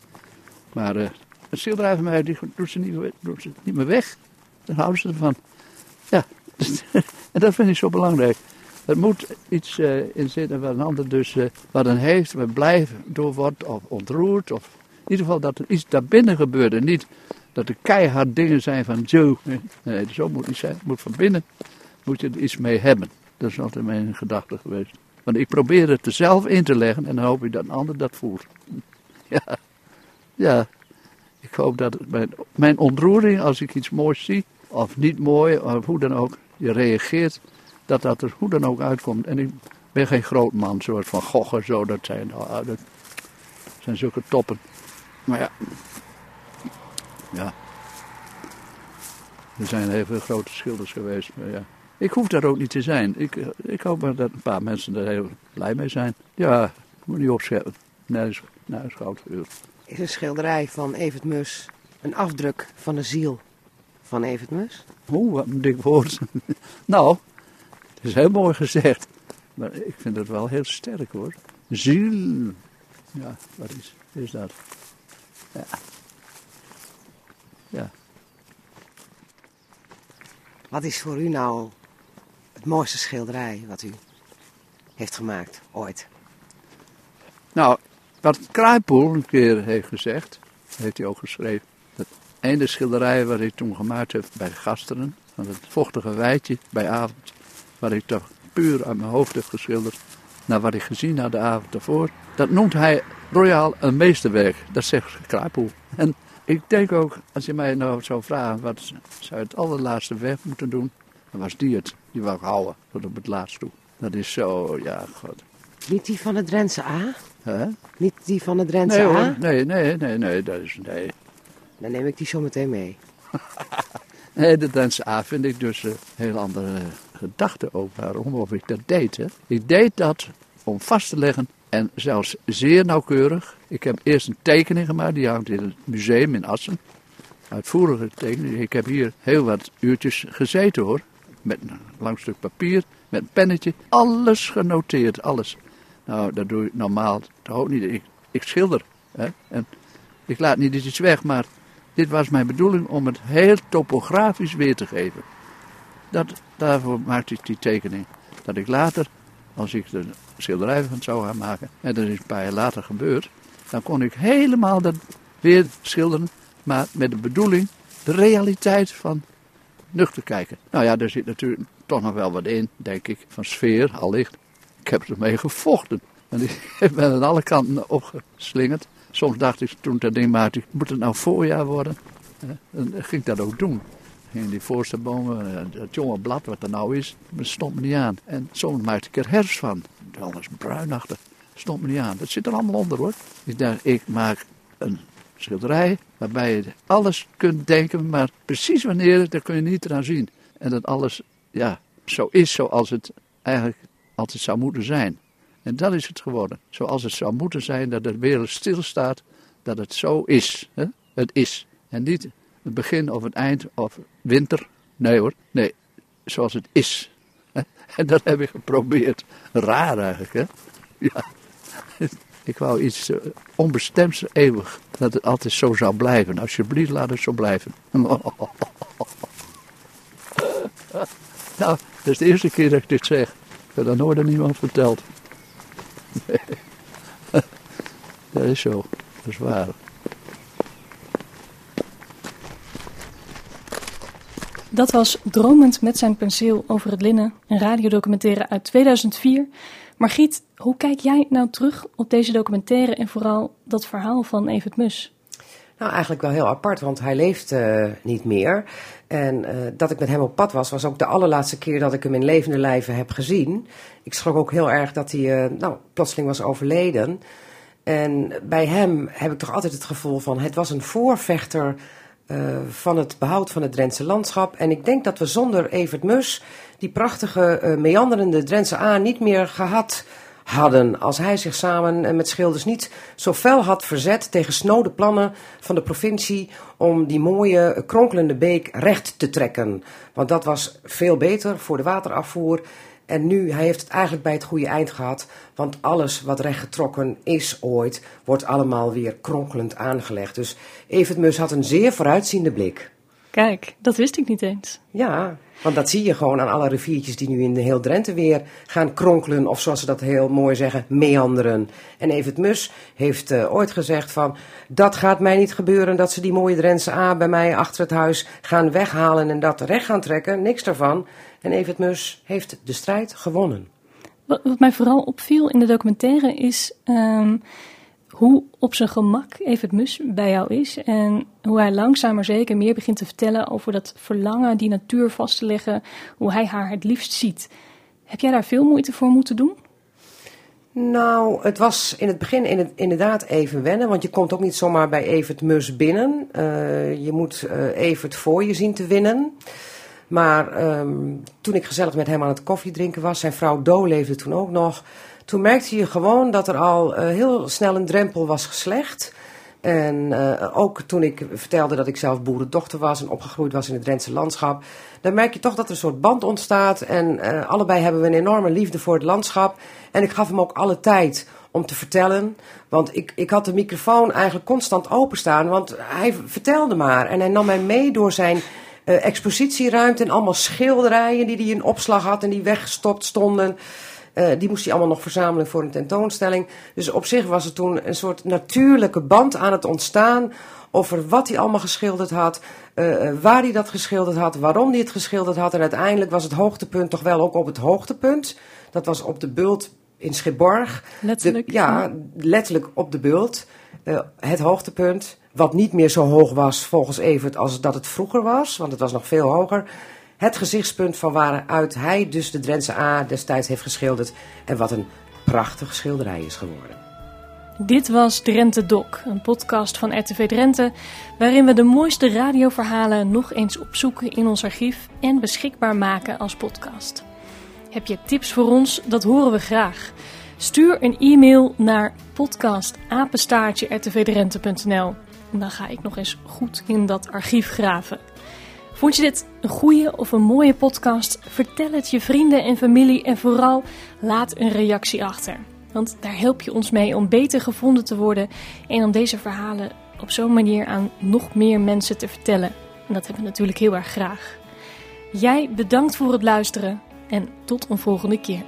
Maar uh, een schilderij van mij, die doet ze, niet, ze niet meer weg. Dan houden ze ervan. Ja, en dat vind ik zo belangrijk. Er moet iets uh, in zitten wat een ander dus uh, wat een heeft, wat blij door wordt of ontroerd. Of in ieder geval dat er iets daarbinnen gebeurt. En niet dat er keihard dingen zijn van zo. Nee, zo moet het niet zijn. Moet van binnen moet je er iets mee hebben. Dat is altijd mijn gedachte geweest. Want ik probeer het er zelf in te leggen en dan hoop ik dat een ander dat voelt. Ja, ja. Ik hoop dat mijn, mijn ontroering als ik iets moois zie, of niet mooi, of hoe dan ook, je reageert, dat dat er hoe dan ook uitkomt. En ik ben geen groot man, zoals Van Gogh zo, dat zijn, nou, dat zijn zulke toppen. Maar ja, ja. Er zijn heel veel grote schilders geweest, maar ja. Ik hoef daar ook niet te zijn. Ik, ik hoop maar dat een paar mensen er heel blij mee zijn. Ja, ik moet niet opscheppen. Nee, nee, schouwvuur. Is een schilderij van Evert Mus een afdruk van de ziel van Evert Mus? Oeh, wat een dik woord. nou, het is heel mooi gezegd. Maar ik vind het wel heel sterk hoor. Ziel. Ja, wat is, is dat? Ja. Ja. Wat is voor u nou het mooiste schilderij wat u heeft gemaakt, ooit? Nou, wat Kruipoel een keer heeft gezegd, heeft hij ook geschreven. Het ene schilderij wat ik toen gemaakt heb bij Gasteren, van het vochtige weidje bij avond, wat ik toch puur uit mijn hoofd heb geschilderd, naar wat ik gezien had de avond ervoor. Dat noemt hij royaal een meesterwerk. Dat zegt Kruipoel. En ik denk ook, als je mij nou zou vragen wat zou het allerlaatste weg moeten doen, dan was die het. Die wou ik houden tot op het laatst toe. Dat is zo, ja, god. Niet die van het Drentse A? Hè? Niet die van het Drentse nee, A? Hoor, nee, nee, nee, nee, dat is, nee. Dan neem ik die zo meteen mee. nee, de Drentse A vind ik dus een heel andere gedachte ook waarom of ik dat deed. Hè. Ik deed dat om vast te leggen en zelfs zeer nauwkeurig. Ik heb eerst een tekening gemaakt, die hangt in het museum in Assen. Uitvoerige tekening. Ik heb hier heel wat uurtjes gezeten hoor. Met een lang stuk papier, met een pennetje. Alles genoteerd, alles. Nou, dat doe ik normaal toch ook niet. Ik, schilder. Hè? En ik laat niet iets weg, maar dit was mijn bedoeling om het heel topografisch weer te geven. Dat, daarvoor maakte ik die tekening. Dat ik later, als ik de schilderij van zou gaan maken, en dat is een paar jaar later gebeurd, dan kon ik helemaal dat weer schilderen, maar met de bedoeling de realiteit van nuchter kijken. Nou ja, daar zit natuurlijk toch nog wel wat in, denk ik, van sfeer, allicht. Ik heb ermee gevochten. En ik ben aan alle kanten opgeslingerd. Soms dacht ik toen dat ding maakte, moet het nou voorjaar worden? En dan ging ik dat ook doen. In die voorste bomen, het jonge blad wat er nou is, dat stond me niet aan. En soms maakte ik er herfst van. Alles bruinachtig. Stond me niet aan. Dat zit er allemaal onder hoor. Ik dacht, ik maak een schilderij waarbij je alles kunt denken, maar precies wanneer, dat kun je niet eraan zien. En dat alles, ja, zo is zoals het eigenlijk altijd zou moeten zijn. En dat is het geworden. Zoals het zou moeten zijn, dat de wereld stilstaat, dat het zo is. Hè? Het is. En niet het begin of het eind of winter. Nee hoor, nee. Zoals het is. En dat heb ik geprobeerd. Raar eigenlijk, hè? Ja. Ik wou iets uh, onbestemds eeuwig. Dat het altijd zo zou blijven. Alsjeblieft, laat het zo blijven. nou, Dat is de eerste keer dat ik dit zeg. Ik heb dat nooit aan iemand verteld. Nee. Dat is zo. Dat is waar. Dat was Dromend met zijn penseel over het linnen, een radiodocumentaire uit 2004. Margriet, hoe kijk jij nou terug op deze documentaire en vooral dat verhaal van Evert Mus? Nou, eigenlijk wel heel apart, want hij leeft uh, niet meer. En uh, dat ik met hem op pad was, was ook de allerlaatste keer dat ik hem in levende lijven heb gezien. Ik schrok ook heel erg dat hij uh, nou, plotseling was overleden. En bij hem heb ik toch altijd het gevoel van, het was een voorvechter uh, van het behoud van het Drentse landschap. En ik denk dat we zonder Evert Mus die prachtige uh, meanderende Drentse A niet meer gehad hadden. Als hij zich samen met Schilders niet zo fel had verzet tegen snode plannen van de provincie om die mooie kronkelende beek recht te trekken. Want dat was veel beter voor de waterafvoer en nu, hij heeft het eigenlijk bij het goede eind gehad. Want alles wat rechtgetrokken is ooit, wordt allemaal weer kronkelend aangelegd. Dus Evert Mus had een zeer vooruitziende blik. Kijk, dat wist ik niet eens. Ja, want dat zie je gewoon aan alle riviertjes die nu in de heel Drenthe weer gaan kronkelen. Of zoals ze dat heel mooi zeggen, meanderen. En Evert Mus heeft uh, ooit gezegd van, dat gaat mij niet gebeuren. Dat ze die mooie Drentse A bij mij achter het huis gaan weghalen en dat recht gaan trekken. Niks daarvan. En Evert Mus heeft de strijd gewonnen. Wat, wat mij vooral opviel in de documentaire is um, hoe op zijn gemak Evert Mus bij jou is. En hoe hij langzaam maar zeker meer begint te vertellen over dat verlangen die natuur vast te leggen. Hoe hij haar het liefst ziet. Heb jij daar veel moeite voor moeten doen? Nou, het was in het begin inderdaad even wennen, want je komt ook niet zomaar bij Evert Mus binnen. Uh, je moet uh, Evert voor je zien te winnen. Maar um, toen ik gezellig met hem aan het koffiedrinken was, zijn vrouw Do leefde toen ook nog. Toen merkte je gewoon dat er al uh, heel snel een drempel was geslecht. En uh, ook toen ik vertelde dat ik zelf boerendochter was en opgegroeid was in het Drentse landschap. Dan merk je toch dat er een soort band ontstaat. En uh, allebei hebben we een enorme liefde voor het landschap. En ik gaf hem ook alle tijd om te vertellen. Want ik, ik had de microfoon eigenlijk constant openstaan. Want hij vertelde maar. En hij nam mij mee door zijn uh, expositieruimte en allemaal schilderijen die hij in opslag had en die weggestopt stonden. Uh, die moest hij allemaal nog verzamelen voor een tentoonstelling. Dus op zich was er toen een soort natuurlijke band aan het ontstaan over wat hij allemaal geschilderd had, uh, waar hij dat geschilderd had, waarom hij het geschilderd had. En uiteindelijk was het hoogtepunt toch wel ook op het hoogtepunt. Dat was op de bult in Schipborg. Letterlijk. De, ja, letterlijk op de bult. Uh, het hoogtepunt. Wat niet meer zo hoog was volgens Evert als dat het vroeger was, want het was nog veel hoger. Het gezichtspunt van waaruit hij dus de Drentse A destijds heeft geschilderd. En wat een prachtige schilderij is geworden. Dit was Drenthe Doc, een podcast van RTV Drenthe, waarin we de mooiste radioverhalen nog eens opzoeken in ons archief en beschikbaar maken als podcast. Heb je tips voor ons? Dat horen we graag. Stuur een e-mail naar podcastapenstaartje.rtvdrenthe.nl en dan ga ik nog eens goed in dat archief graven. Vond je dit een goede of een mooie podcast? Vertel het je vrienden en familie en vooral laat een reactie achter. Want daar help je ons mee om beter gevonden te worden en om deze verhalen op zo'n manier aan nog meer mensen te vertellen. En dat hebben we natuurlijk heel erg graag. Jij bedankt voor het luisteren en tot een volgende keer.